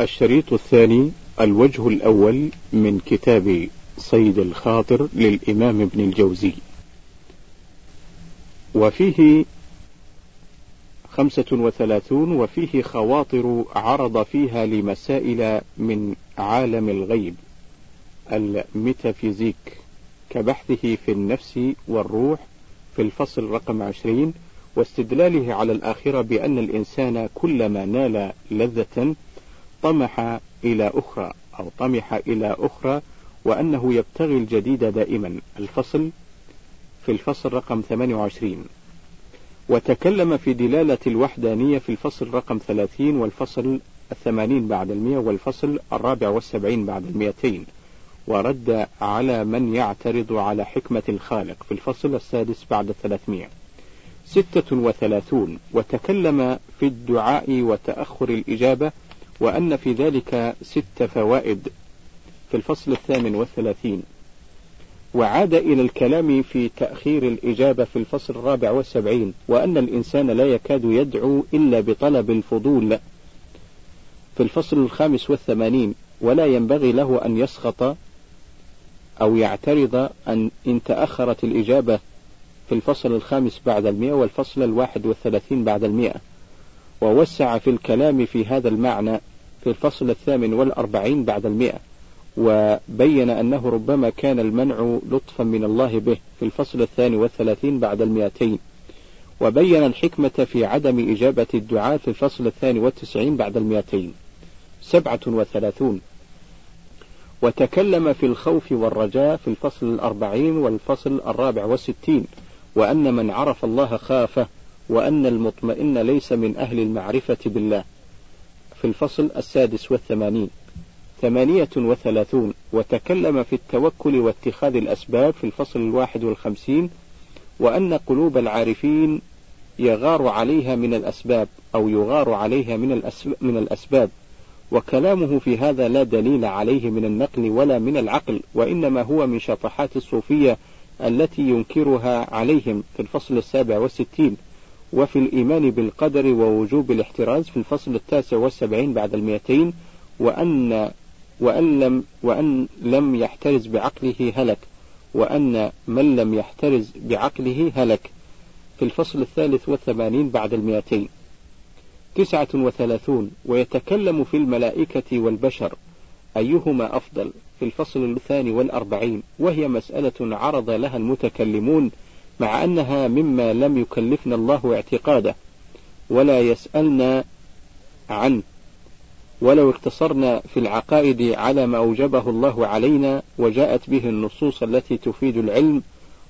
الشريط الثاني الوجه الأول من كتاب صيد الخاطر للإمام ابن الجوزي. وفيه خمسة وثلاثون وفيه خواطر عرض فيها لمسائل من عالم الغيب الميتافيزيك كبحثه في النفس والروح في الفصل رقم عشرين واستدلاله على الآخرة بأن الإنسان كلما نال لذة طمح إلى أخرى أو طمح إلى أخرى وأنه يبتغي الجديد دائما. الفصل في الفصل رقم 28 وتكلم في دلالة الوحدانية في الفصل رقم 30 والفصل الثمانين بعد المئة والفصل الرابع والسبعين بعد المئتين. ورد على من يعترض على حكمة الخالق في الفصل السادس بعد الثلاثمائة ستة وثلاثون. وتكلم في الدعاء وتأخر الإجابة وأن في ذلك ست فوائد في الفصل الثامن والثلاثين. وعاد إلى الكلام في تأخير الإجابة في الفصل الرابع والسبعين وأن الإنسان لا يكاد يدعو إلا بطلب الفضول في الفصل الخامس والثمانين ولا ينبغي له أن يسخط أو يعترض أن إن تأخرت الإجابة في الفصل الخامس بعد المئة والفصل الواحد والثلاثين بعد المئة. ووسع في الكلام في هذا المعنى في الفصل الثامن والأربعين بعد المئة وبين أنه ربما كان المنع لطفا من الله به في الفصل الثاني والثلاثين بعد المئتين. وبين الحكمة في عدم إجابة الدعاء في الفصل الثاني والتسعين بعد المئتين. سبعة وثلاثون. وتكلم في الخوف والرجاء في الفصل الأربعين والفصل الرابع والستين وأن من عرف الله خافه وأن المطمئن ليس من أهل المعرفة بالله. في الفصل السادس والثمانين. ثمانية وثلاثون. وتكلم في التوكل واتخاذ الأسباب في الفصل الواحد والخمسين. وأن قلوب العارفين يغار عليها من الأسباب أو يغار عليها من, من الأسباب. وكلامه في هذا لا دليل عليه من النقل ولا من العقل وإنما هو من شطحات الصوفية التي ينكرها عليهم. في الفصل السابع والستين. وفي الإيمان بالقدر ووجوب الاحتراز في الفصل التاسع والسبعين بعد المئتين وأن وأن لم وأن لم يحترز بعقله هلك وأن من لم يحترز بعقله هلك في الفصل الثالث والثمانين بعد المئتين. تسعة وثلاثون. ويتكلم في الملائكة والبشر أيهما أفضل في الفصل الثاني والأربعين؟ وهي مسألة عرض لها المتكلمون مع أنها مما لم يكلفنا الله اعتقاده ولا يسألنا عنه. ولو اقتصرنا في العقائد على ما أوجبه الله علينا وجاءت به النصوص التي تفيد العلم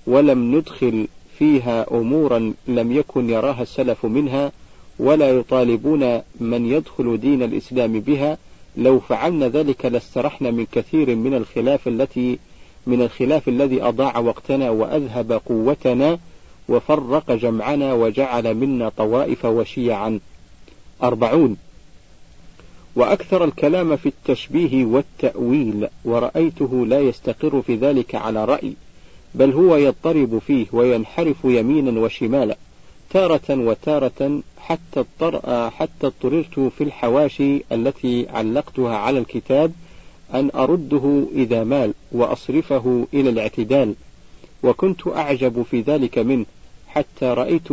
ولم ندخل فيها أمورا لم يكن يراها السلف منها ولا يطالبون من يدخل دين الإسلام بها لو فعلنا ذلك لاسترحنا من كثير من الخلاف التي من الخلاف الذي أضاع وقتنا وأذهب قوتنا وفرق جمعنا وجعل منا طوائف وشيعا. أربعون. وأكثر الكلام في التشبيه والتأويل ورأيته لا يستقر في ذلك على رأي بل هو يضطرب فيه وينحرف يمينا وشمالا تارة وتارة حتى حتى اضطررت في الحواشي التي علقتها على الكتاب أن أرده إذا مال وأصرفه إلى الاعتدال وكنت أعجب في ذلك منه حتى رأيت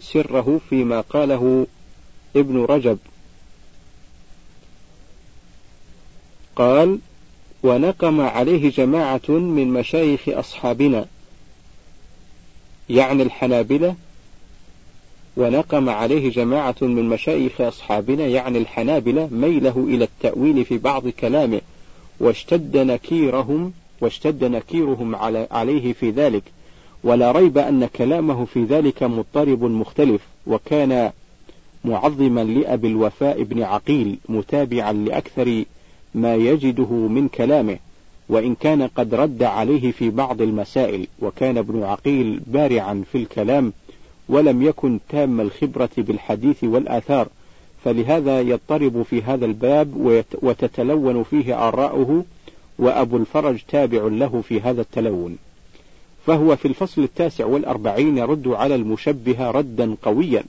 سره فيما قاله ابن رجب. قال ونقم عليه جماعة من مشايخ أصحابنا يعني الحنابلة ونقم عليه جماعة من مشايخ أصحابنا يعني الحنابلة ميله إلى التأويل في بعض كلامه واشتد نكيرهم واشتد نكيرهم عليه في ذلك. ولا ريب أن كلامه في ذلك مضطرب مختلف وكان معظما لأبي الوفاء بن عقيل متابعا لأكثر ما يجده من كلامه. وإن كان قد رد عليه في بعض المسائل وكان ابن عقيل بارعا في الكلام ولم يكن تام الخبرة بالحديث والآثار. فلهذا يضطرب في هذا الباب وتتلون فيه آراؤه وأبو الفرج تابع له في هذا التلون. فهو في الفصل التاسع والأربعين يرد على المشبهة ردا قويا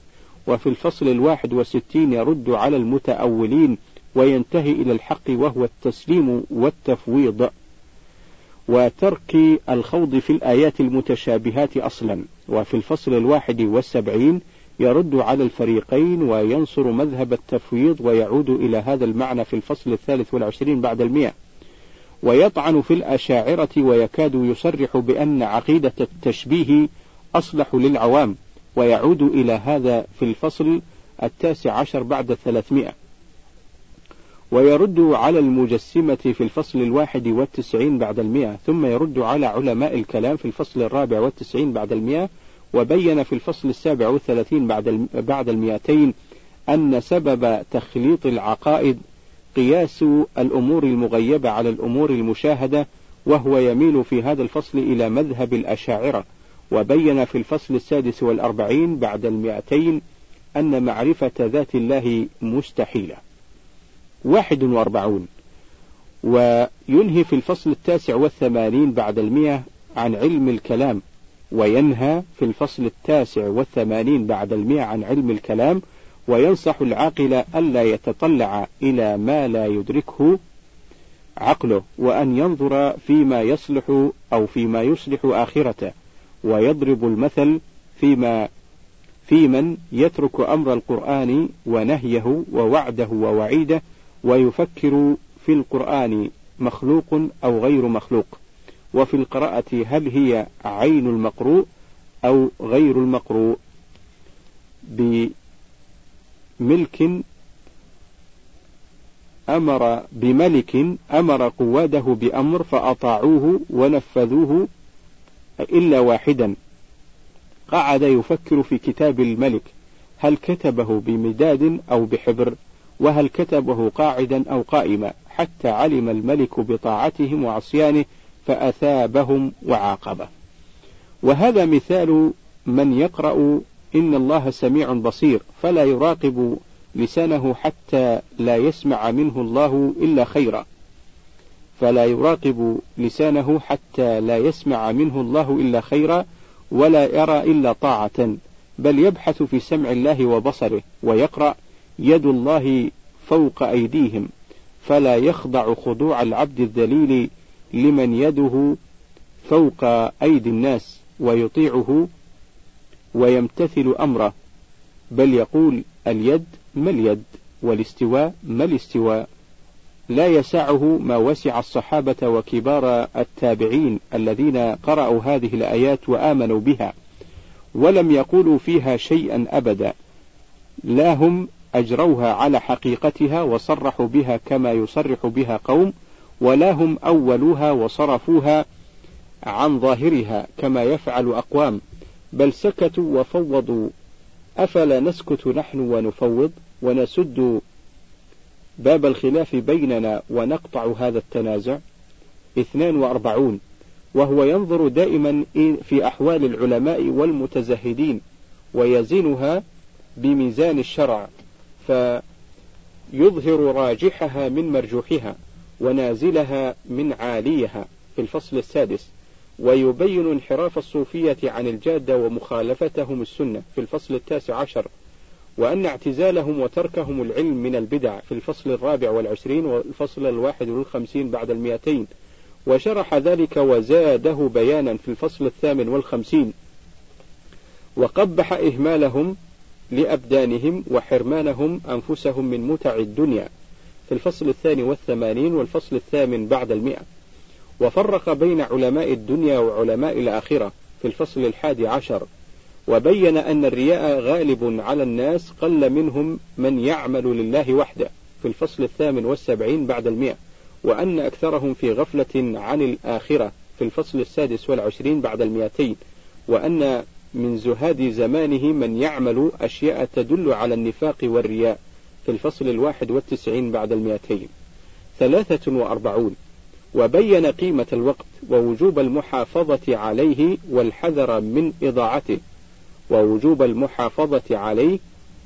وفي الفصل الواحد والستين يرد على المتأولين وينتهي إلى الحق وهو التسليم والتفويض. وترك الخوض في الآيات المتشابهات أصلا. وفي الفصل الواحد والسبعين يرد على الفريقين وينصر مذهب التفويض ويعود إلى هذا المعنى في الفصل الثالث والعشرين بعد المئة. ويطعن في الأشاعرة ويكاد يصرح بأن عقيدة التشبيه أصلح للعوام ويعود إلى هذا في الفصل التاسع عشر بعد الثلاثمائة. ويرد على المجسمة في الفصل الواحد والتسعين بعد المئة ثم يرد على علماء الكلام في الفصل الرابع والتسعين بعد المئة وبين في الفصل السابع والثلاثين بعد بعد المئتين أن سبب تخليط العقائد قياس الأمور المغيبة على الأمور المشاهدة وهو يميل في هذا الفصل إلى مذهب الأشاعرة. وبين في الفصل السادس والأربعين بعد المئتين أن معرفة ذات الله مستحيلة. واحد وأربعون. وينهي في الفصل التاسع والثمانين بعد المئة عن علم الكلام وينهى في الفصل التاسع والثمانين بعد المئة عن علم الكلام وينصح العاقل ألا يتطلع إلى ما لا يدركه عقله وأن ينظر فيما يصلح أو فيما يصلح آخرته ويضرب المثل فيما في من يترك أمر القرآن ونهيه ووعده ووعيده ويفكر في القرآن مخلوق أو غير مخلوق. وفي القراءة هل هي عين المقروء أو غير المقروء بملك أمر بملك أمر قواده بأمر فأطاعوه ونفذوه إلا واحدا. قعد يفكر في كتاب الملك هل كتبه بمداد أو بحبر؟ وهل كتبه قاعدا أو قائما؟ حتى علم الملك بطاعتهم وعصيانه فأثابهم وعاقبه. وهذا مثال من يقرأ إن الله سميع بصير فلا يراقب لسانه حتى لا يسمع منه الله إلا خيرا. فلا يراقب لسانه حتى لا يسمع منه الله إلا خيرا ولا يرى إلا طاعة بل يبحث في سمع الله وبصره ويقرأ يد الله فوق أيديهم فلا يخضع خضوع العبد الذليل لمن يده فوق أيدي الناس ويطيعه ويمتثل أمره بل يقول اليد ما اليد والاستواء ما الاستواء. لا يسعه ما وسع الصحابة وكبار التابعين الذين قرأوا هذه الآيات وآمنوا بها ولم يقولوا فيها شيئا أبدا لا هم أجروها على حقيقتها وصرحوا بها كما يصرح بها قوم ولا هم أولوها وصرفوها عن ظاهرها كما يفعل أقوام. بل سكتوا وفوضوا. أفلا نسكت نحن ونفوض ونسد باب الخلاف بيننا ونقطع هذا التنازع؟ اثنان وأربعون. وهو ينظر دائما في أحوال العلماء والمتزهدين ويزنها بميزان الشرع فيظهر راجحها من مرجوحها. ونازلها من عاليها في الفصل السادس ويبين انحراف الصوفية عن الجادة ومخالفتهم السنة في الفصل التاسع عشر وأن اعتزالهم وتركهم العلم من البدع في الفصل الرابع والعشرين والفصل الواحد والخمسين بعد المئتين وشرح ذلك وزاده بيانا في الفصل الثامن والخمسين وقبح إهمالهم لأبدانهم وحرمانهم أنفسهم من متع الدنيا. في الفصل الثاني والثمانين والفصل الثامن بعد المئة. وفرق بين علماء الدنيا وعلماء الآخرة في الفصل الحادي عشر وبين أن الرياء غالب على الناس قل منهم من يعمل لله وحده في الفصل الثامن والسبعين بعد المئة وأن أكثرهم في غفلة عن الآخرة في الفصل السادس والعشرين بعد المئتين وأن من زهاد زمانه من يعمل أشياء تدل على النفاق والرياء. في الفصل الواحد والتسعين بعد المئتين. ثلاثة وأربعون. وبين قيمة الوقت ووجوب المحافظة عليه والحذر من إضاعته. ووجوب المحافظة عليه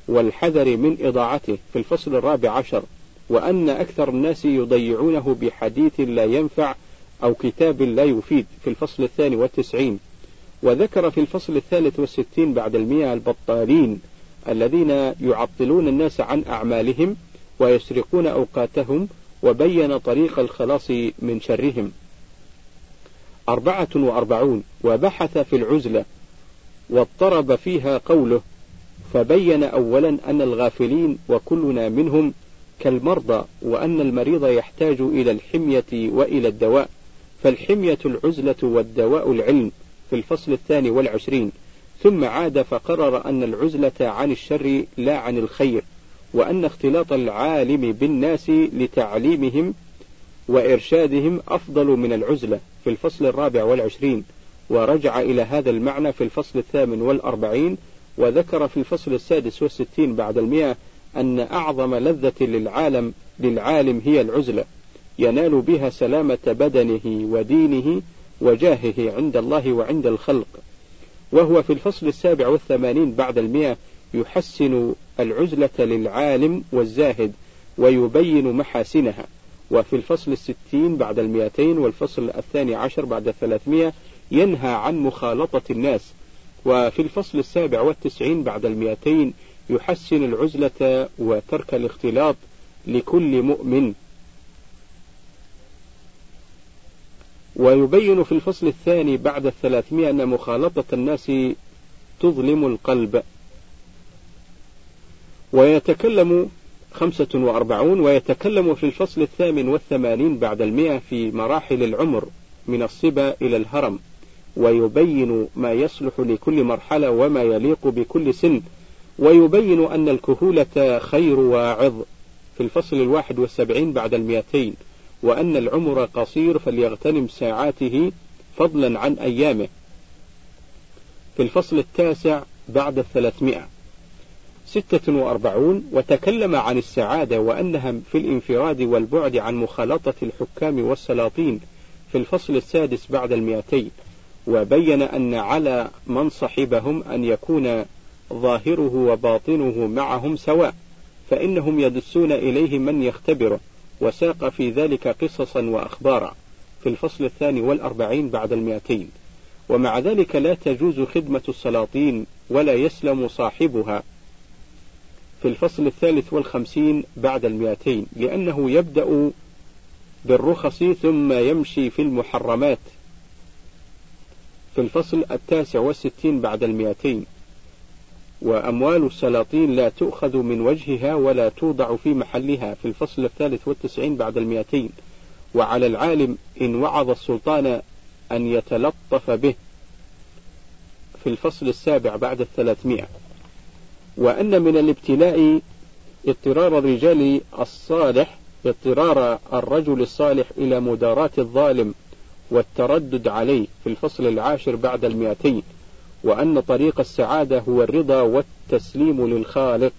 والحذر من إضاعته. في الفصل الرابع عشر. وأن أكثر الناس يضيعونه بحديث لا ينفع أو كتاب لا يفيد. في الفصل الثاني والتسعين. وذكر في الفصل الثالث والستين بعد المئة البطالين الذين يعطلون الناس عن أعمالهم ويسرقون أوقاتهم وبين طريق الخلاص من شرهم. أربعة وأربعون وبحث في العزلة واضطرب فيها قوله فبين أولا أن الغافلين وكلنا منهم كالمرضى وأن المريض يحتاج إلى الحمية وإلى الدواء فالحمية العزلة والدواء العلم في الفصل الثاني والعشرين. ثم عاد فقرر أن العزلة عن الشر لا عن الخير وأن اختلاط العالم بالناس لتعليمهم وإرشادهم أفضل من العزلة في الفصل الرابع والعشرين. ورجع إلى هذا المعنى في الفصل الثامن والأربعين وذكر في الفصل السادس والستين بعد المئة أن أعظم لذة للعالم للعالم هي العزلة. ينال بها سلامة بدنه ودينه وجاهه عند الله وعند الخلق. وهو في الفصل السابع والثمانين بعد المئة يحسن العزلة للعالم والزاهد ويبين محاسنها. وفي الفصل الستين بعد المئتين والفصل الثاني عشر بعد الثلاثمائة ينهى عن مخالطة الناس. وفي الفصل السابع والتسعين بعد المئتين يحسن العزلة وترك الاختلاط لكل مؤمن. ويبين في الفصل الثاني بعد الثلاثمائة أن مخالطة الناس تظلم القلب. ويتكلم خمسة وأربعون ويتكلم في الفصل الثامن والثمانين بعد المئة في مراحل العمر من الصبا إلى الهرم ويبين ما يصلح لكل مرحلة وما يليق بكل سن ويبين أن الكهولة خير واعظ في الفصل الواحد والسبعين بعد المئتين. وأن العمر قصير فليغتنم ساعاته فضلا عن أيامه. في الفصل التاسع بعد الثلاثمائة. ستة وأربعون وتكلم عن السعادة وأنها في الانفراد والبعد عن مخالطة الحكام والسلاطين في الفصل السادس بعد المئتين. وبين أن على من صحبهم أن يكون ظاهره وباطنه معهم سواء فإنهم يدسون إليه من يختبره. وساق في ذلك قصصا وأخبارا في الفصل الثاني والأربعين بعد المئتين. ومع ذلك لا تجوز خدمة السلاطين ولا يسلم صاحبها في الفصل الثالث والخمسين بعد المئتين لأنه يبدأ بالرخص ثم يمشي في المحرمات في الفصل التاسع والستين بعد المئتين. وأموال السلاطين لا تؤخذ من وجهها ولا توضع في محلها في الفصل الثالث والتسعين بعد المئتين. وعلى العالم إن وعظ السلطان أن يتلطف به في الفصل السابع بعد الثلاثمائة. وأن من الابتلاء اضطرار الرجال الصالح اضطرار الرجل الصالح إلى مداراة الظالم والتردد عليه في الفصل العاشر بعد المئتين. وأن طريق السعادة هو الرضا والتسليم للخالق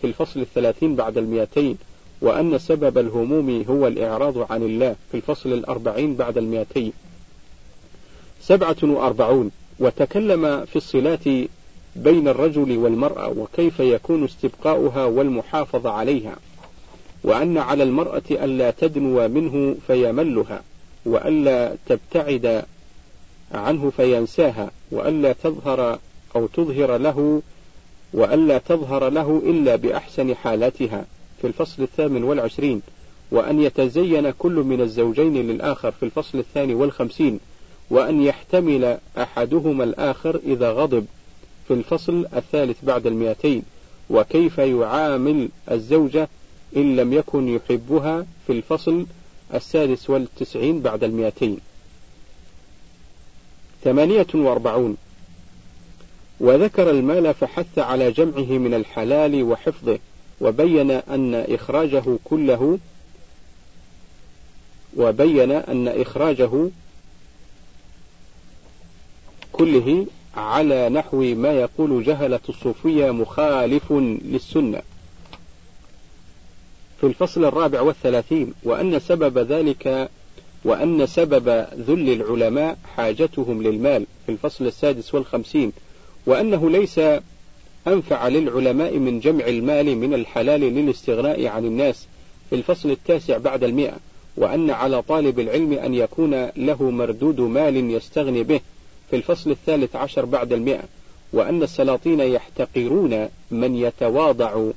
في الفصل الثلاثين بعد المئتين وأن سبب الهموم هو الإعراض عن الله في الفصل الأربعين بعد المئتين. سبعة وأربعون وتكلم في الصلات بين الرجل والمرأة وكيف يكون استبقاؤها والمحافظة عليها وأن على المرأة ألا تدنو منه فيملها وألا تبتعد عنه فينساها وألا تظهر أو تظهر له وألا تظهر له إلا بأحسن حالاتها. في الفصل الثامن والعشرين وأن يتزين كل من الزوجين للآخر في الفصل الثاني والخمسين وأن يحتمل أحدهما الآخر إذا غضب. في الفصل الثالث بعد المئتين وكيف يعامل الزوجة إن لم يكن يحبها في الفصل السادس والتسعين بعد المئتين. ثمانية وأربعون. وذكر المال فحث على جمعه من الحلال وحفظه وبين أن إخراجه كله وبين أن إخراجه كله على نحو ما يقول جهلة الصوفية مخالف للسنة. في الفصل الرابع والثلاثين وأن سبب ذلك وأن سبب ذل العلماء حاجتهم للمال في الفصل السادس والخمسين وأنه ليس أنفع للعلماء من جمع المال من الحلال للاستغناء عن الناس في الفصل التاسع بعد المئة وأن على طالب العلم أن يكون له مردود مال يستغني به في الفصل الثالث عشر بعد المئة وأن السلاطين يحتقرون من يتواضع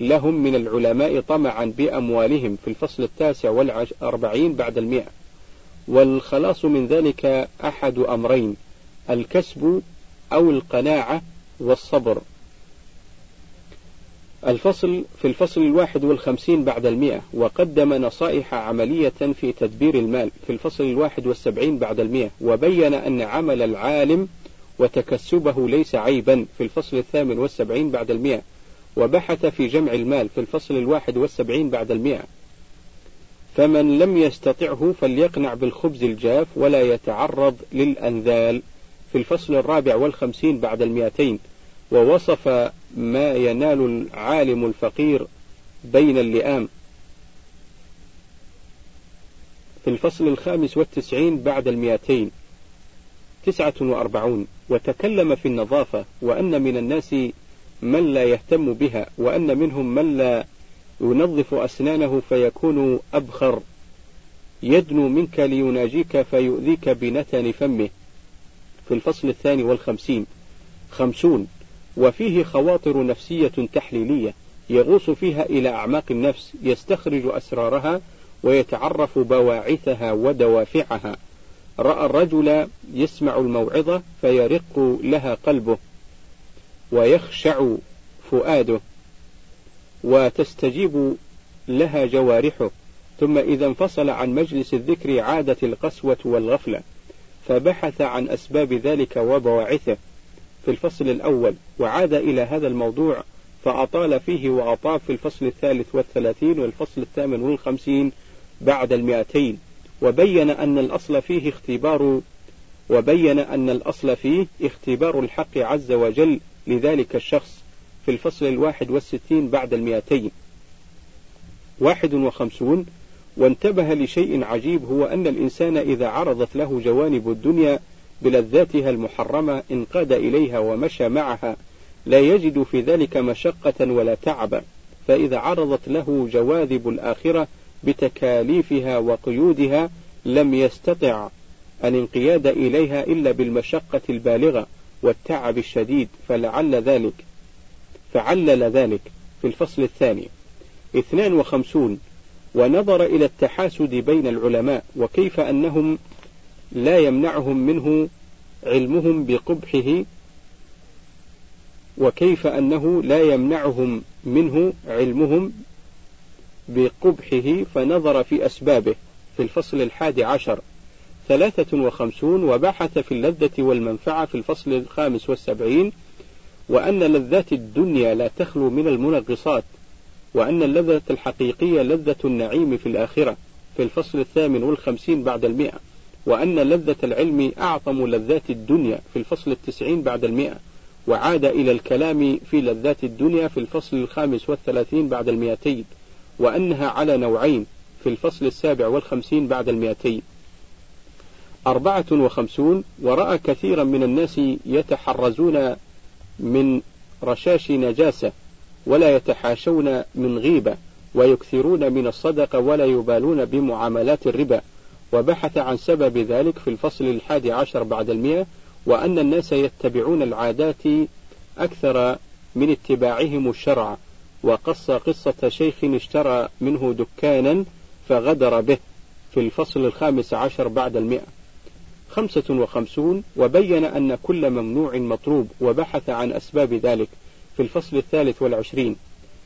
لهم من العلماء طمعا بأموالهم في الفصل التاسع والأربعين بعد المئة. والخلاص من ذلك أحد أمرين الكسب أو القناعة والصبر. الفصل في الفصل الواحد والخمسين بعد المئة وقدم نصائح عملية في تدبير المال في الفصل الواحد والسبعين بعد المئة وبين أن عمل العالم وتكسبه ليس عيبا في الفصل الثامن والسبعين بعد المئة. وبحث في جمع المال في الفصل الواحد والسبعين بعد المئة. فمن لم يستطعه فليقنع بالخبز الجاف ولا يتعرض للأنذال في الفصل الرابع والخمسين بعد المئتين. ووصف ما ينال العالم الفقير بين اللئام. في الفصل الخامس والتسعين بعد المئتين. تسعة وأربعون. وتكلم في النظافة وأن من الناس من لا يهتم بها وأن منهم من لا ينظف أسنانه فيكون أبخر. يدنو منك ليناجيك فيؤذيك بنتن فمه. في الفصل الثاني والخمسين. خمسون. وفيه خواطر نفسية تحليلية. يغوص فيها إلى أعماق النفس يستخرج أسرارها ويتعرف بواعثها ودوافعها. رأى الرجل يسمع الموعظة فيرق لها قلبه. ويخشع فؤاده وتستجيب لها جوارحه. ثم إذا انفصل عن مجلس الذكر عادت القسوة والغفلة فبحث عن أسباب ذلك وبواعثه. في الفصل الأول وعاد إلى هذا الموضوع فأطال فيه وأطاب في الفصل الثالث والثلاثين والفصل الثامن والخمسين بعد المئتين. وبين أن الأصل فيه اختبار وبين أن الأصل فيه اختبار الحق عز وجل لذلك الشخص في الفصل الواحد والستين بعد المئتين. واحد وخمسون وانتبه لشيء عجيب هو أن الإنسان إذا عرضت له جوانب الدنيا بلذاتها المحرمة انقاد إليها ومشى معها لا يجد في ذلك مشقة ولا تعبا فإذا عرضت له جواذب الآخرة بتكاليفها وقيودها لم يستطع الانقياد إليها إلا بالمشقة البالغة. والتعب الشديد فلعل ذلك فعلل ذلك في الفصل الثاني. اثنان وخمسون ونظر إلى التحاسد بين العلماء وكيف أنهم لا يمنعهم منه علمهم بقبحه وكيف أنه لا يمنعهم منه علمهم بقبحه فنظر في أسبابه في الفصل الحادي عشر. ثلاثة وخمسون وبحث في اللذة والمنفعة في الفصل الخامس والسبعين وأن لذات الدنيا لا تخلو من المنغصات وأن اللذة الحقيقية لذة النعيم في الآخرة في الفصل الثامن والخمسين بعد المئة وأن لذة العلم أعظم لذات الدنيا في الفصل التسعين بعد المئة وعاد إلى الكلام في لذات الدنيا في الفصل الخامس والثلاثين بعد المئتين وأنها على نوعين في الفصل السابع والخمسين بعد المئتين. أربعة وخمسون ورأى كثيرا من الناس يتحرزون من رشاش نجاسة ولا يتحاشون من غيبة ويكثرون من الصدقة ولا يبالون بمعاملات الربا. وبحث عن سبب ذلك في الفصل الحادي عشر بعد المئة وأن الناس يتبعون العادات أكثر من اتباعهم الشرع. وقص قصة شيخ اشترى منه دكانا فغدر به. في الفصل الخامس عشر بعد المئة. خمسة وخمسون وبين أن كل ممنوع مطلوب وبحث عن أسباب ذلك في الفصل الثالث والعشرين.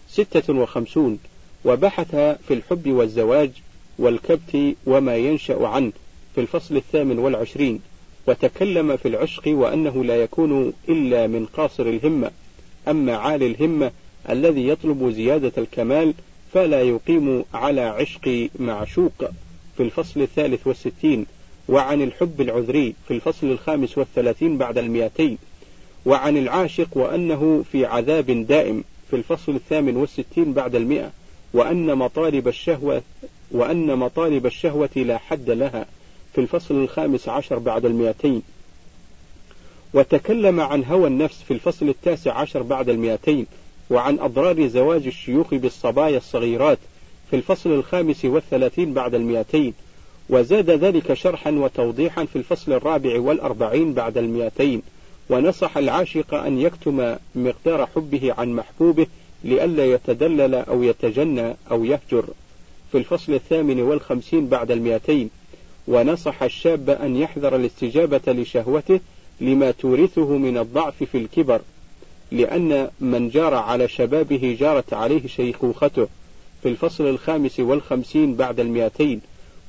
ستة وخمسون وبحث في الحب والزواج والكبت وما ينشأ عنه في الفصل الثامن والعشرين وتكلم في العشق وأنه لا يكون إلا من قاصر الهمة. أما عالي الهمة الذي يطلب زيادة الكمال فلا يقيم على عشق معشوق. في الفصل الثالث والستين وعن الحب العذري في الفصل الخامس والثلاثين بعد المئتين وعن العاشق وأنه في عذاب دائم في الفصل الثامن والستين بعد المئة وأن مطالب الشهوة وأن مطالب الشهوة لا حد لها في الفصل الخامس عشر بعد المئتين. وتكلم عن هوى النفس في الفصل التاسع عشر بعد المئتين وعن أضرار زواج الشيوخ بالصبايا الصغيرات في الفصل الخامس والثلاثين بعد المئتين. وزاد ذلك شرحا وتوضيحا في الفصل الرابع والأربعين بعد المئتين ونصح العاشق أن يكتم مقدار حبه عن محبوبه لئلا يتدلل أو يتجنى أو يهجر. في الفصل الثامن والخمسين بعد المئتين ونصح الشاب أن يحذر الاستجابة لشهوته لما تورثه من الضعف في الكبر لأن من جار على شبابه جارت عليه شيخوخته. في الفصل الخامس والخمسين بعد المئتين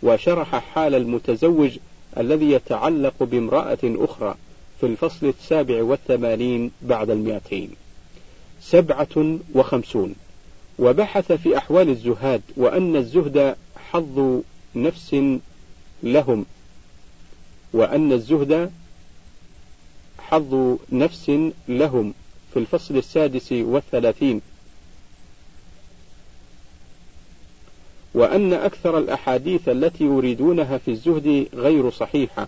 وشرح حال المتزوج الذي يتعلق بامرأة أخرى في الفصل السابع والثمانين بعد المئتين. سبعة وخمسون. وبحث في أحوال الزهاد وأن الزهد حظ نفس لهم وأن الزهد حظ نفس لهم في الفصل السادس والثلاثين وأن أكثر الأحاديث التي يريدونها في الزهد غير صحيحة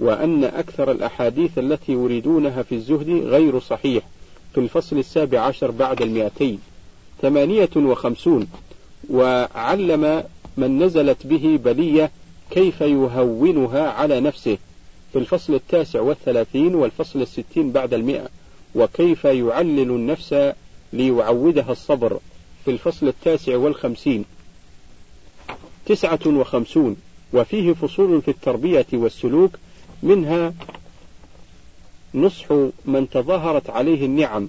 وأن أكثر الأحاديث التي يريدونها في الزهد غير صحيح. في الفصل السابع عشر بعد المئتين. ثمانية وخمسون. وعلم من نزلت به بلية كيف يهونها على نفسه. في الفصل التاسع والثلاثين والفصل الستين بعد المئة. وكيف يعلل النفس ليعودها الصبر. في الفصل التاسع والخمسين. تسعة وخمسون. وفيه فصول في التربية والسلوك منها نصح من تظاهرت عليه النعم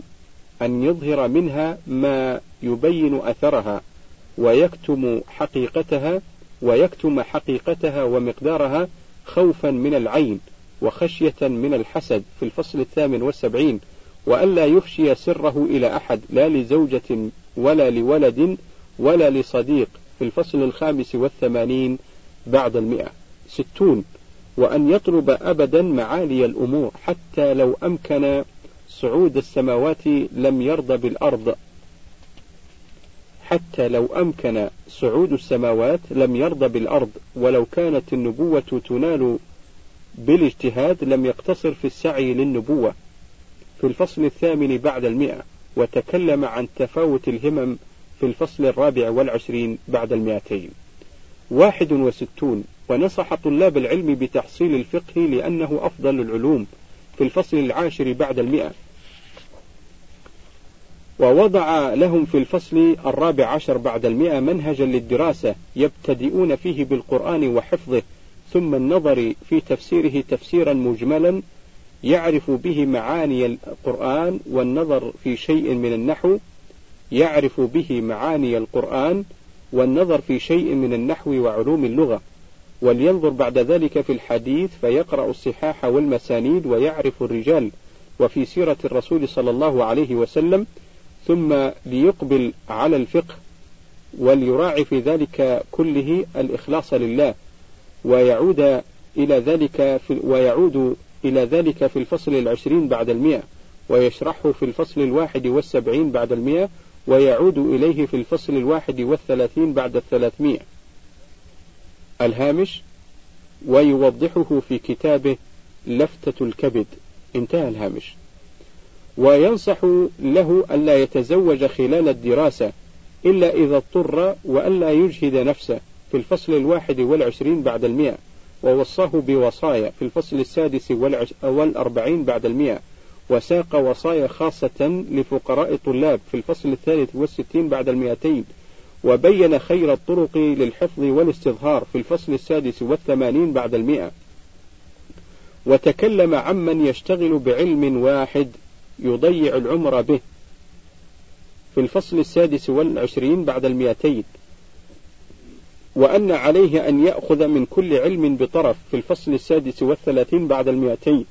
أن يظهر منها ما يبين أثرها ويكتم حقيقتها ويكتم حقيقتها ومقدارها خوفا من العين وخشية من الحسد. في الفصل الثامن والسبعين وألا يفشي سره إلى أحد لا لزوجة ولا لولد ولا لصديق. في الفصل الخامس والثمانين بعد المئة. ستون. وأن يطلب أبدا معالي الأمور حتى لو أمكن صعود السماوات لم يرضى بالأرض. حتى لو أمكن صعود السماوات لم يرضى بالأرض. ولو كانت النبوة تنال بالاجتهاد لم يقتصر في السعي للنبوة. في الفصل الثامن بعد المئة وتكلم عن تفاوت الهمم في الفصل الرابع والعشرين بعد المئتين. واحد وستون ونصح طلاب العلم بتحصيل الفقه لأنه أفضل العلوم في الفصل العاشر بعد المئة. ووضع لهم في الفصل الرابع عشر بعد المئة منهجا للدراسة يبتدئون فيه بالقرآن وحفظه ثم النظر في تفسيره تفسيرا مجملا يعرف به معاني القرآن والنظر في شيء من النحو يعرف به معاني القرآن والنظر في شيء من النحو وعلوم اللغة. ولينظر بعد ذلك في الحديث فيقرأ الصحاح والمسانيد ويعرف الرجال وفي سيرة الرسول صلى الله عليه وسلم ثم ليقبل على الفقه وليراعي في ذلك كله الإخلاص لله ويعود إلى ذلك في ويعود إلى ذلك في الفصل العشرين بعد المئة ويشرحه في الفصل الواحد والسبعين بعد المئة ويعود إليه في الفصل الواحد والثلاثين بعد الثلاثمائة الهامش ويوضحه في كتابه لفتة الكبد. انتهى الهامش. وينصح له ألا يتزوج خلال الدراسة إلا إذا اضطر وألا يجهد نفسه في الفصل الواحد والعشرين بعد المئة. ووصاه بوصايا في الفصل السادس والأربعين بعد المئة وساق وصايا خاصة لفقراء الطلاب في الفصل الثالث والستين بعد المئتين وبين خير الطرق للحفظ والاستظهار في الفصل السادس والثمانين بعد المئة. وتكلم عمن يشتغل بعلم واحد يضيع العمر به في الفصل السادس والعشرين بعد المئتين. وأن عليه أن يأخذ من كل علم بطرف في الفصل السادس والثلاثين بعد المئتين.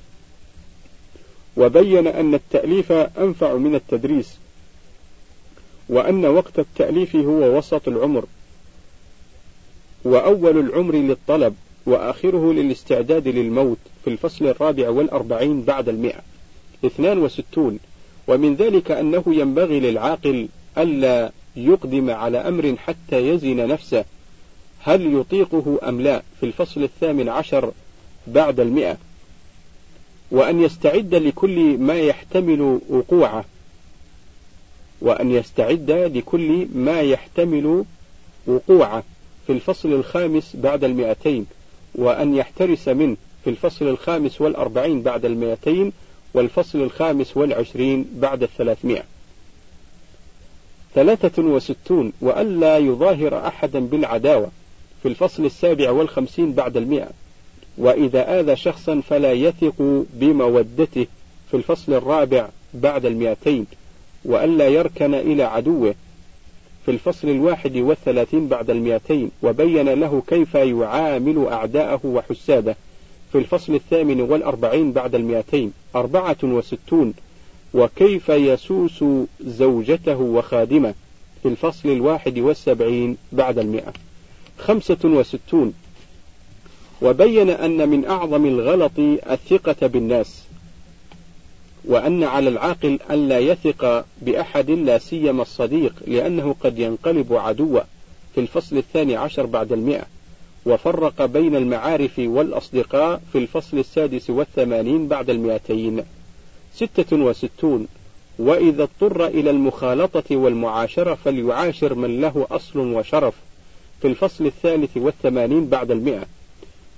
وبين أن التأليف أنفع من التدريس وأن وقت التأليف هو وسط العمر. وأول العمر للطلب وآخره للاستعداد للموت في الفصل الرابع والأربعين بعد المئة. اثنان وستون. ومن ذلك أنه ينبغي للعاقل ألا يقدم على أمر حتى يزن نفسه. هل يطيقه أم لا في الفصل الثامن عشر بعد المئة؟ وأن يستعد لكل ما يحتمل وقوعه. وأن يستعد لكل ما يحتمل وقوعه في الفصل الخامس بعد المئتين وأن يحترس منه في الفصل الخامس والأربعين بعد المئتين والفصل الخامس والعشرين بعد الثلاثمائة. ثلاثة وستون وألا يظاهر أحدا بالعداوة. في الفصل السابع والخمسين بعد المئة. وإذا آذى شخصا فلا يثق بمودته في الفصل الرابع بعد المئتين وألا يركن إلى عدوه في الفصل الواحد والثلاثين بعد المئتين وبين له كيف يعامل أعداءه وحساده في الفصل الثامن والأربعين بعد المئتين أربعة وستون وكيف يسوس زوجته وخادمه في الفصل الواحد والسبعين بعد المئة. خمسة وستون. وبين أن من أعظم الغلط الثقة بالناس وأن على العاقل ألا يثق بأحد لا سيما الصديق لأنه قد ينقلب عدوا في الفصل الثاني عشر بعد المئة وفرق بين المعارف والأصدقاء في الفصل السادس والثمانين بعد المئتين. ستة وستون. وإذا اضطر إلى المخالطة والمعاشرة فليعاشر من له أصل وشرف. في الفصل الثالث والثمانين بعد المئة.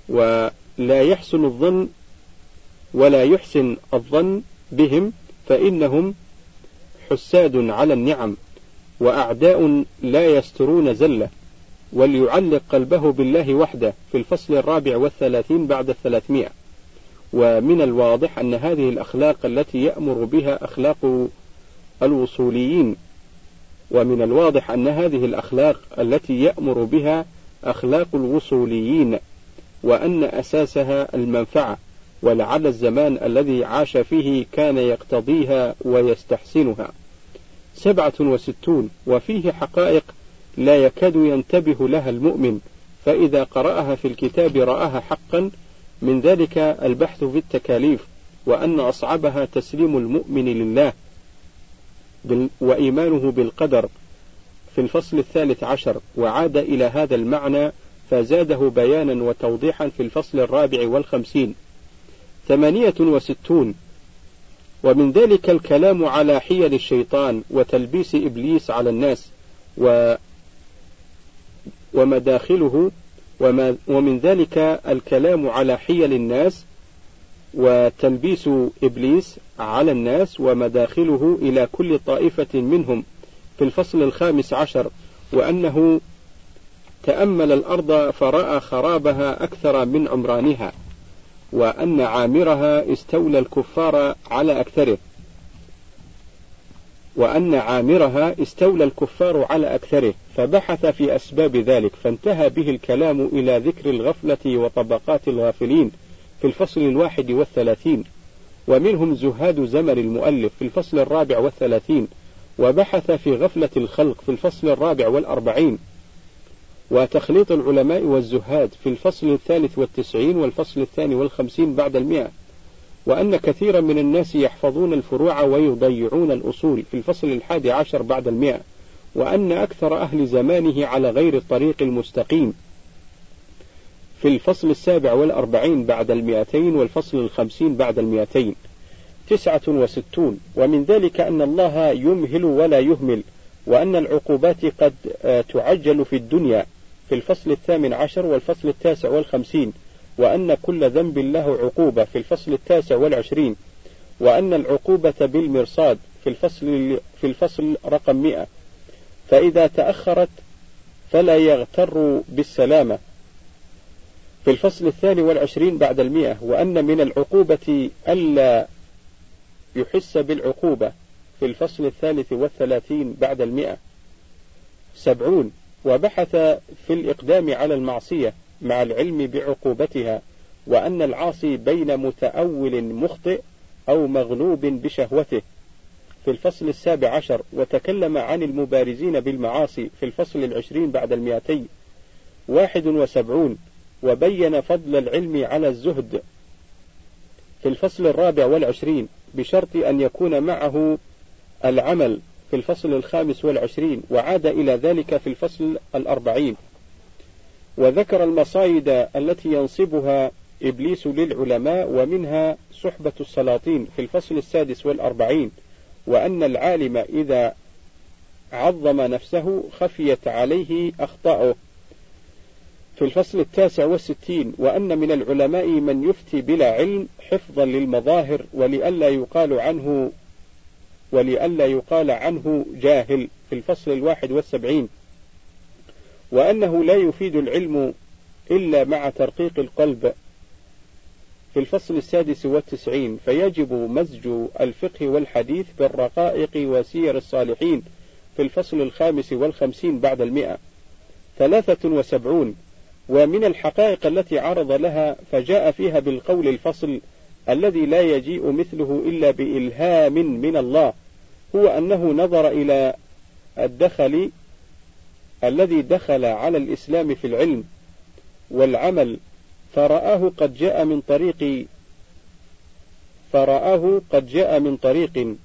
ولا يحسن الظن ولا يحسن الظن بهم فإنهم حساد على النعم وأعداء لا يسترون زلة. وليعلق قلبه بالله وحده في الفصل الرابع والثلاثين بعد الثلاثمائة. ومن الواضح أن هذه الأخلاق التي يأمر بها أخلاق الوصوليين ومن الواضح أن هذه الأخلاق التي يأمر بها أخلاق الوصوليين وأن أساسها المنفعة ولعل الزمان الذي عاش فيه كان يقتضيها ويستحسنها. سبعة وستون وفيه حقائق لا يكاد ينتبه لها المؤمن فإذا قرأها في الكتاب رآها حقا من ذلك البحث في التكاليف وأن أصعبها تسليم المؤمن لله. وإيمانه بالقدر في الفصل الثالث عشر وعاد إلى هذا المعنى فزاده بيانا وتوضيحا في الفصل الرابع والخمسين. ثمانية وستون. ومن ذلك الكلام على حيل الشيطان وتلبيس إبليس على الناس و ومداخله وما ومن ذلك الكلام على حيل الناس وتلبيس إبليس على الناس ومداخله إلى كل طائفة منهم في الفصل الخامس عشر وأنه تأمل الأرض فرأى خرابها أكثر من عمرانها وأن عامرها استولى الكفار على أكثره. وأن عامرها استولى الكفار على أكثره فبحث في أسباب ذلك فانتهى به الكلام إلى ذكر الغفلة وطبقات الغافلين في الفصل الواحد والثلاثين. ومنهم زهاد زمن المؤلف في الفصل الرابع والثلاثين وبحث في غفلة الخلق في الفصل الرابع والأربعين. وتخليط العلماء والزهاد في الفصل الثالث والتسعين والفصل الثاني والخمسين بعد المئة. وأن كثيرا من الناس يحفظون الفروع ويضيعون الأصول في الفصل الحادي عشر بعد المئة. وأن أكثر أهل زمانه على غير الطريق المستقيم. في الفصل السابع والأربعين بعد المئتين والفصل الخمسين بعد المئتين. تسعة وستون. ومن ذلك أن الله يمهل ولا يهمل وأن العقوبات قد آه، تعجل في الدنيا في الفصل الثامن عشر والفصل التاسع والخمسين وأن كل ذنب له عقوبة في الفصل التاسع والعشرين وأن العقوبة بالمرصاد في الفصل في الفصل رقم 100 فإذا تأخرت فلا يغتر بالسلامة. في الفصل الثاني والعشرين بعد المئة وأن من العقوبة ألا يحس بالعقوبة في الفصل الثالث والثلاثين بعد المئة. سبعون وبحث في الإقدام على المعصية مع العلم بعقوبتها وأن العاصي بين متأول مخطئ أو مغلوب بشهوته. في الفصل السابع عشر وتكلم عن المبارزين بالمعاصي في الفصل العشرين بعد المئتين. واحد وسبعون وبين فضل العلم على الزهد في الفصل الرابع والعشرين بشرط أن يكون معه العمل في الفصل الخامس والعشرين وعاد إلى ذلك في الفصل الأربعين. وذكر المصايد التي ينصبها إبليس للعلماء ومنها صحبة السلاطين في الفصل السادس والأربعين وأن العالم إذا عظم نفسه خفيت عليه أخطاؤه. في الفصل التاسع والستين وأن من العلماء من يفتي بلا علم حفظا للمظاهر ولئلا يقال عنه ولئلا يقال عنه جاهل في الفصل الواحد والسبعين. وأنه لا يفيد العلم إلا مع ترقيق القلب. في الفصل السادس والتسعين فيجب مزج الفقه والحديث بالرقائق وسير الصالحين. في الفصل الخامس والخمسين بعد المئة. ثلاثة وسبعون ومن الحقائق التي عرض لها فجاء فيها بالقول الفصل الذي لا يجيء مثله إلا بإلهام من الله هو أنه نظر إلى الدخل الذي دخل على الإسلام في العلم والعمل فرآه قد جاء من طريق فرآه قد جاء من طريق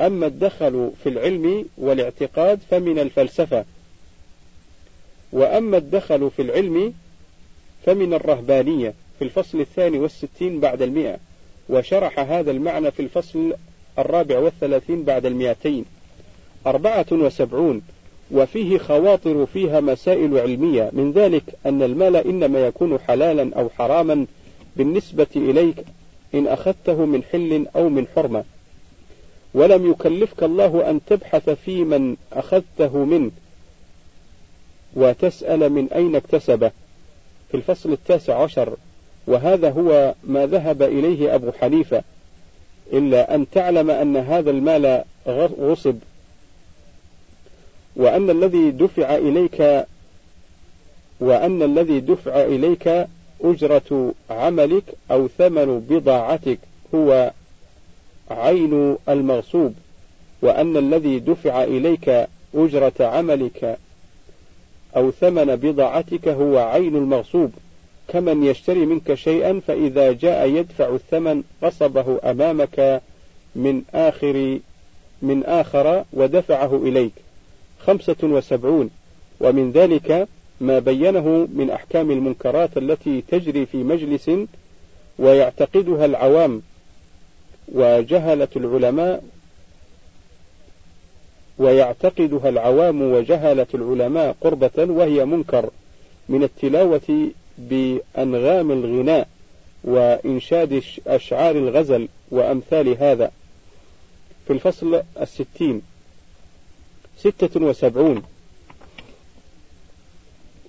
أما الدخل في العلم والاعتقاد فمن الفلسفة. وأما الدخل في العلم فمن الرهبانية في الفصل الثاني والستين بعد المئة وشرح هذا المعنى في الفصل الرابع والثلاثين بعد المئتين. أربعة وسبعون وفيه خواطر فيها مسائل علمية. من ذلك أن المال إنما يكون حلالا أو حراما بالنسبة إليك إن أخذته من حل أو من حرمة. ولم يكلفك الله أن تبحث في من أخذته منه. وتسأل من أين اكتسبه في الفصل التاسع عشر وهذا هو ما ذهب إليه أبو حنيفة إلا أن تعلم أن هذا المال غصب. وأن الذي دفع إليك وأن الذي دفع إليك أجرة عملك أو ثمن بضاعتك هو عين المغصوب وأن الذي دفع إليك أجرة عملك أو ثمن بضاعتك هو عين المغصوب. كمن يشتري منك شيئا فإذا جاء يدفع الثمن غصبه أمامك من آخر من آخر ودفعه إليك. خمسة وسبعون. ومن ذلك ما بينه من أحكام المنكرات التي تجري في مجلس ويعتقدها العوام وجهلة العلماء ويعتقدها العوام وجهلة العلماء قربة وهي منكر من التلاوة بأنغام الغناء وإنشاد أشعار الغزل وأمثال هذا. في الفصل الستين ستة وسبعون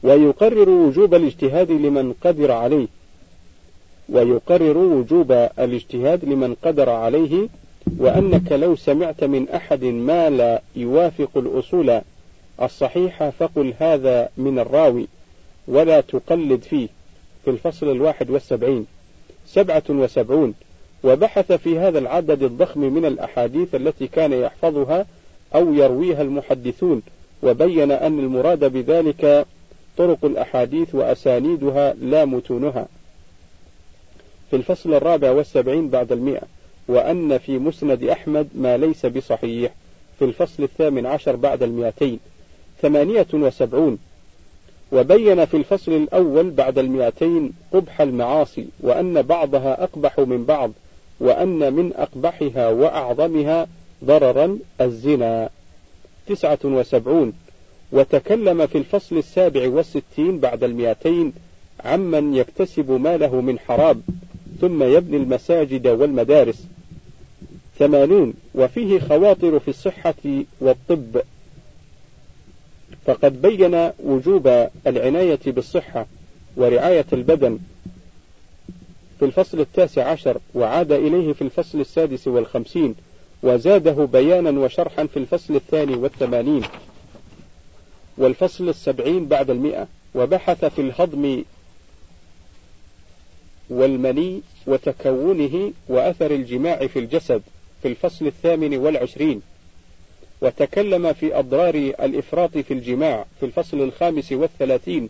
ويقرر وجوب الاجتهاد لمن قدر عليه ويقرر وجوب الاجتهاد لمن قدر عليه وأنك لو سمعت من أحد ما لا يوافق الأصول الصحيحة فقل هذا من الراوي ولا تقلد فيه في الفصل الواحد والسبعين. سبعة وسبعون. وبحث في هذا العدد الضخم من الأحاديث التي كان يحفظها أو يرويها المحدثون وبين أن المراد بذلك طرق الأحاديث وأسانيدها لا متونها. في الفصل الرابع والسبعين بعد المئة. وأن في مسند أحمد ما ليس بصحيح في الفصل الثامن عشر بعد المئتين ثمانية وسبعون وبين في الفصل الأول بعد المئتين قبح المعاصي وأن بعضها أقبح من بعض وأن من أقبحها وأعظمها ضررا الزنا. تسعة وسبعون وتكلم في الفصل السابع والستين بعد المئتين عمن يكتسب ماله من حرام ثم يبني المساجد والمدارس. ثمانون وفيه خواطر في الصحة والطب. فقد بين وجوب العناية بالصحة ورعاية البدن. في الفصل التاسع عشر وعاد إليه في الفصل السادس والخمسين وزاده بيانا وشرحا في الفصل الثاني والثمانين. والفصل السبعين بعد المئة وبحث في الهضم والمني وتكونه وأثر الجماع في الجسد. في الفصل الثامن والعشرين وتكلم في أضرار الإفراط في الجماع في الفصل الخامس والثلاثين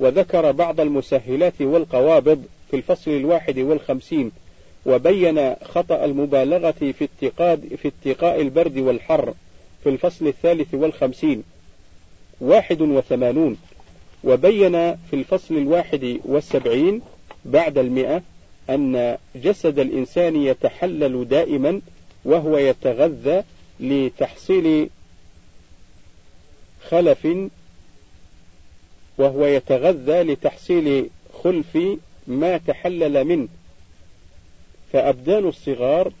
وذكر بعض المسهلات والقوابض في الفصل الواحد والخمسين وبين خطأ المبالغة في اتقاد في اتقاء البرد والحر في الفصل الثالث والخمسين واحد وثمانون وبين في الفصل الواحد والسبعين بعد المئة أن جسد الإنسان يتحلل دائما وهو يتغذى لتحصيل خلف وهو يتغذى لتحصيل خلف ما تحلل منه. فأبدان الصغار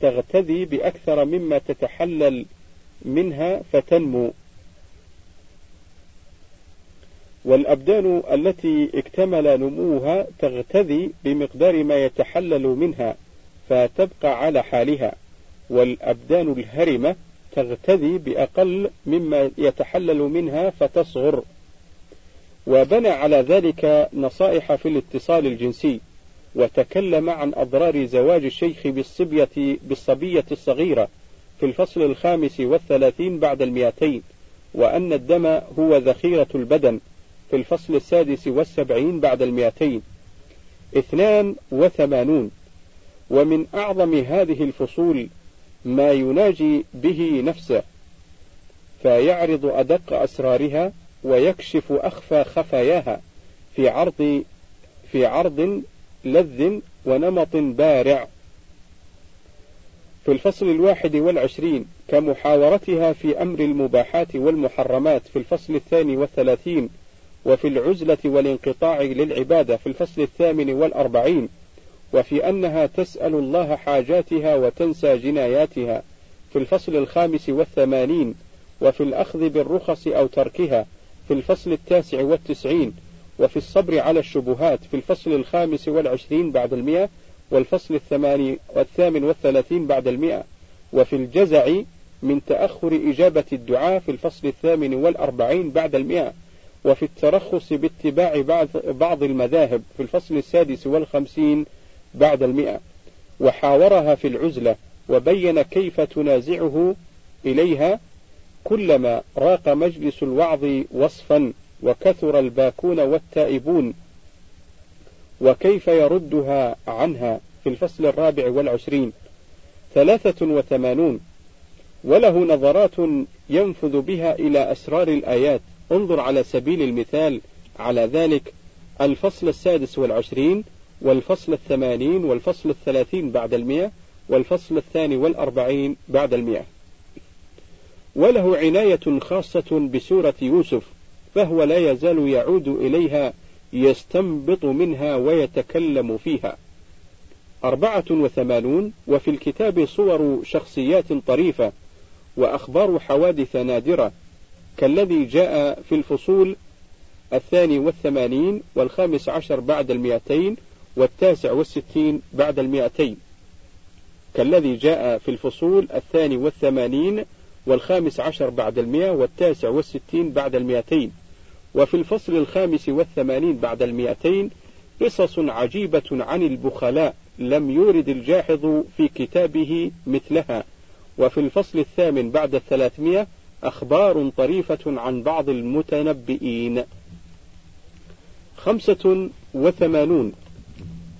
تغتذي بأكثر مما تتحلل منها فتنمو. والأبدان التي اكتمل نموها تغتذي بمقدار ما يتحلل منها. فتبقى على حالها والأبدان الهرمة تغتذي بأقل مما يتحلل منها فتصغر. وبنى على ذلك نصائح في الاتصال الجنسي وتكلم عن أضرار زواج الشيخ بالصبية بالصبية الصغيرة في الفصل الخامس والثلاثين بعد المئتين وأن الدم هو ذخيرة البدن في الفصل السادس والسبعين بعد المئتين. اثنان وثمانون ومن أعظم هذه الفصول ما يناجي به نفسه فيعرض أدق أسرارها ويكشف أخفى خفاياها في عرض في عرض لذ ونمط بارع. في الفصل الواحد والعشرين كمحاورتها في أمر المباحات والمحرمات في الفصل الثاني والثلاثين وفي العزلة والانقطاع للعبادة في الفصل الثامن والأربعين وفي أنها تسأل الله حاجاتها وتنسى جناياتها في الفصل الخامس والثمانين وفي الأخذ بالرخص أو تركها في الفصل التاسع والتسعين وفي الصبر على الشبهات في الفصل الخامس والعشرين بعد المئة والفصل الثماني والثامن والثلاثين بعد المئة وفي الجزع من تأخر إجابة الدعاء في الفصل الثامن والأربعين بعد المئة وفي الترخص باتباع بعض المذاهب في الفصل السادس والخمسين بعد المئة وحاورها في العزلة وبين كيف تنازعه إليها كلما راق مجلس الوعظ وصفا وكثر الباكون والتائبون وكيف يردها عنها في الفصل الرابع والعشرين. ثلاثة وثمانون. وله نظرات ينفذ بها إلى أسرار الآيات. انظر على سبيل المثال على ذلك الفصل السادس والعشرين. والفصل الثمانين والفصل الثلاثين بعد المئة والفصل الثاني والأربعين بعد المئة. وله عناية خاصة بسورة يوسف فهو لا يزال يعود إليها يستنبط منها ويتكلم فيها. أربعة وثمانون وفي الكتاب صور شخصيات طريفة وأخبار حوادث نادرة كالذي جاء في الفصول الثاني والثمانين والخامس عشر بعد المئتين والتاسع والستين بعد المئتين. كالذي جاء في الفصول الثاني والثمانين والخامس عشر بعد المئة والتاسع والستين بعد المئتين. وفي الفصل الخامس والثمانين بعد المئتين قصص عجيبة عن البخلاء لم يورد الجاحظ في كتابه مثلها. وفي الفصل الثامن بعد الثلاثمائة أخبار طريفة عن بعض المتنبئين. خمسة وثمانون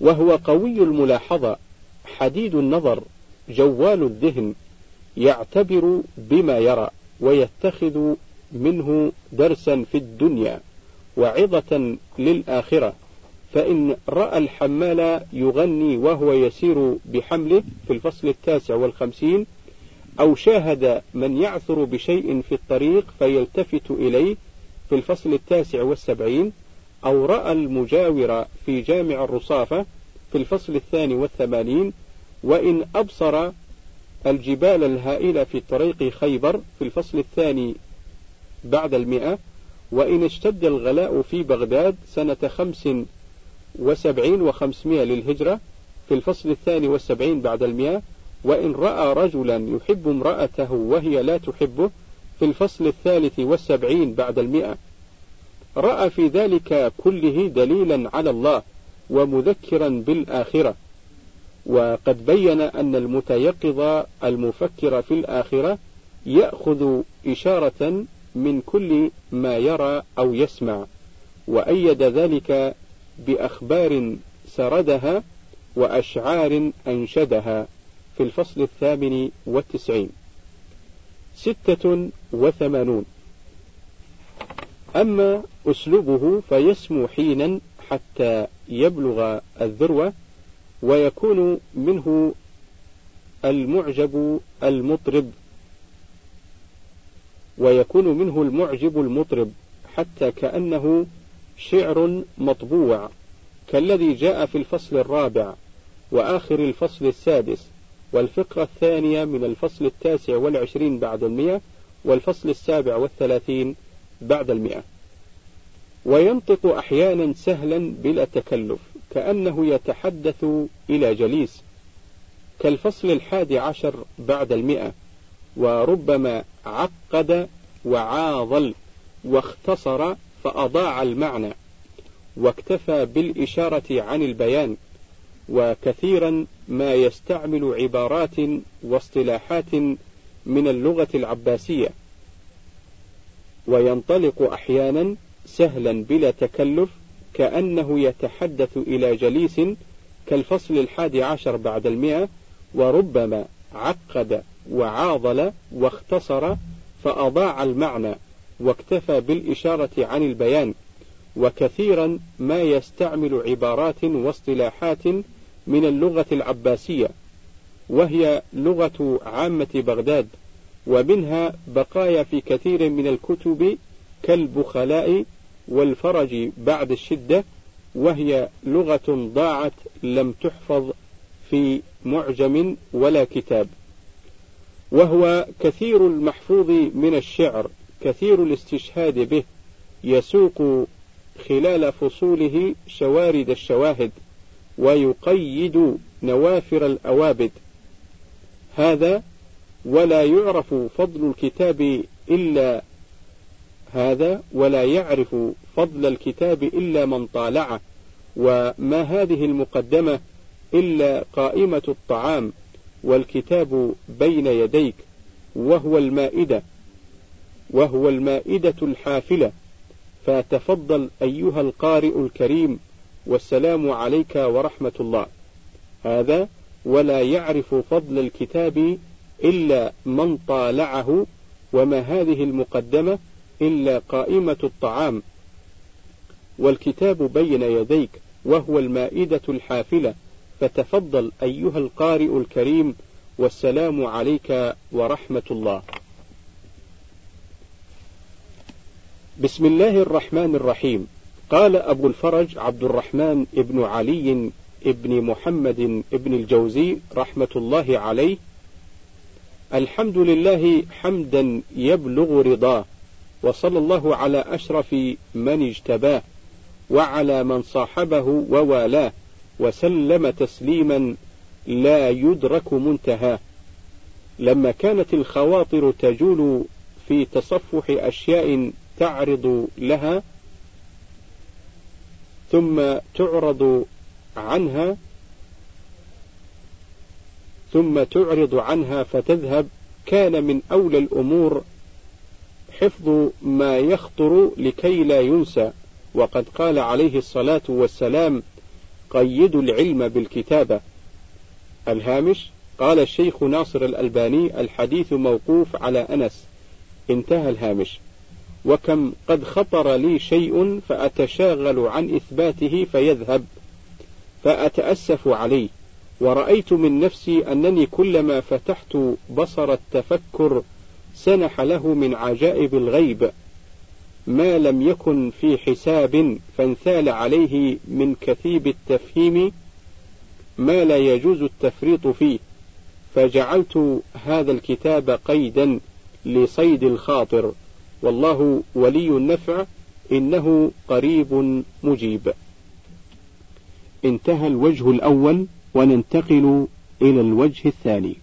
وهو قوي الملاحظة حديد النظر جوال الذهن يعتبر بما يرى ويتخذ منه درسا في الدنيا وعظة للآخرة. فإن رأى الحمال يغني وهو يسير بحمله في الفصل التاسع والخمسين أو شاهد من يعثر بشيء في الطريق فيلتفت إليه في الفصل التاسع والسبعين أو رأى المجاور في جامع الرصافة في الفصل الثاني والثمانين وإن أبصر الجبال الهائلة في طريق خيبر في الفصل الثاني بعد المئة وإن اشتد الغلاء في بغداد سنة خمس وسبعين وخمسمائة للهجرة في الفصل الثاني والسبعين بعد المئة وإن رأى رجلا يحب امرأته وهي لا تحبه في الفصل الثالث والسبعين بعد المئة. رأى في ذلك كله دليلا على الله ومذكرا بالآخرة. وقد بين أن المتيقظ المفكر في الآخرة يأخذ إشارة من كل ما يرى أو يسمع وأيد ذلك بأخبار سردها وأشعار أنشدها في الفصل الثامن والتسعين. ستة وثمانون. أما أسلوبه فيسمو حينا حتى يبلغ الذروة ويكون منه المعجب المطرب. ويكون منه المعجب المطرب حتى كأنه شعر مطبوع كالذي جاء في الفصل الرابع وآخر الفصل السادس والفقرة الثانية من الفصل التاسع والعشرين بعد المئة والفصل السابع والثلاثين بعد المئة. وينطق أحيانا سهلا بلا تكلف كأنه يتحدث إلى جليس. كالفصل الحادي عشر بعد المئة وربما عقد وعاضل واختصر فأضاع المعنى واكتفى بالإشارة عن البيان وكثيرا ما يستعمل عبارات واصطلاحات من اللغة العباسية. وينطلق أحيانا سهلا بلا تكلف كأنه يتحدث إلى جليس كالفصل الحادي عشر بعد المئة وربما عقد وعاضل واختصر فأضاع المعنى واكتفى بالإشارة عن البيان. وكثيرا ما يستعمل عبارات واصطلاحات من اللغة العباسية وهي لغة عامة بغداد. ومنها بقايا في كثير من الكتب كالبخلاء والفرج بعد الشدة وهي لغة ضاعت لم تحفظ في معجم ولا كتاب. وهو كثير المحفوظ من الشعر كثير الاستشهاد به يسوق خلال فصوله شوارد الشواهد ويقيد نوافر الأوابد. هذا ولا يعرف فضل الكتاب إلا هذا ولا يعرف فضل الكتاب إلا من طالعه. وما هذه المقدمة إلا قائمة الطعام والكتاب بين يديك وهو المائدة وهو المائدة الحافلة. فتفضل أيها القارئ الكريم والسلام عليك ورحمة الله. هذا ولا يعرف فضل الكتاب إلا من طالعه وما هذه المقدمة إلا قائمة الطعام. والكتاب بين يديك وهو المائدة الحافلة. فتفضل أيها القارئ الكريم والسلام عليك ورحمة الله. بسم الله الرحمن الرحيم. قال أبو الفرج عبد الرحمن ابن علي ابن محمد ابن الجوزي رحمة الله عليه الحمد لله حمدا يبلغ رضاه وصلى الله على أشرف من اجتباه وعلى من صاحبه ووالاه وسلم تسليما لا يدرك منتهاه. لما كانت الخواطر تجول في تصفح أشياء تعرض لها ثم تعرض عنها ثم تعرض عنها فتذهب كان من أولى الأمور حفظ ما يخطر لكي لا ينسى. وقد قال عليه الصلاة والسلام قيدوا العلم بالكتابة. الهامش قال الشيخ ناصر الألباني الحديث موقوف على أنس. انتهى الهامش. وكم قد خطر لي شيء فأتشاغل عن إثباته فيذهب فأتأسف عليه. ورأيت من نفسي أنني كلما فتحت بصر التفكر سنح له من عجائب الغيب. ما لم يكن في حساب فانثال عليه من كثيب التفهيم ما لا يجوز التفريط فيه. فجعلت هذا الكتاب قيدا لصيد الخاطر. والله ولي النفع إنه قريب مجيب. انتهى الوجه الأول. وننتقل إلى الوجه الثاني.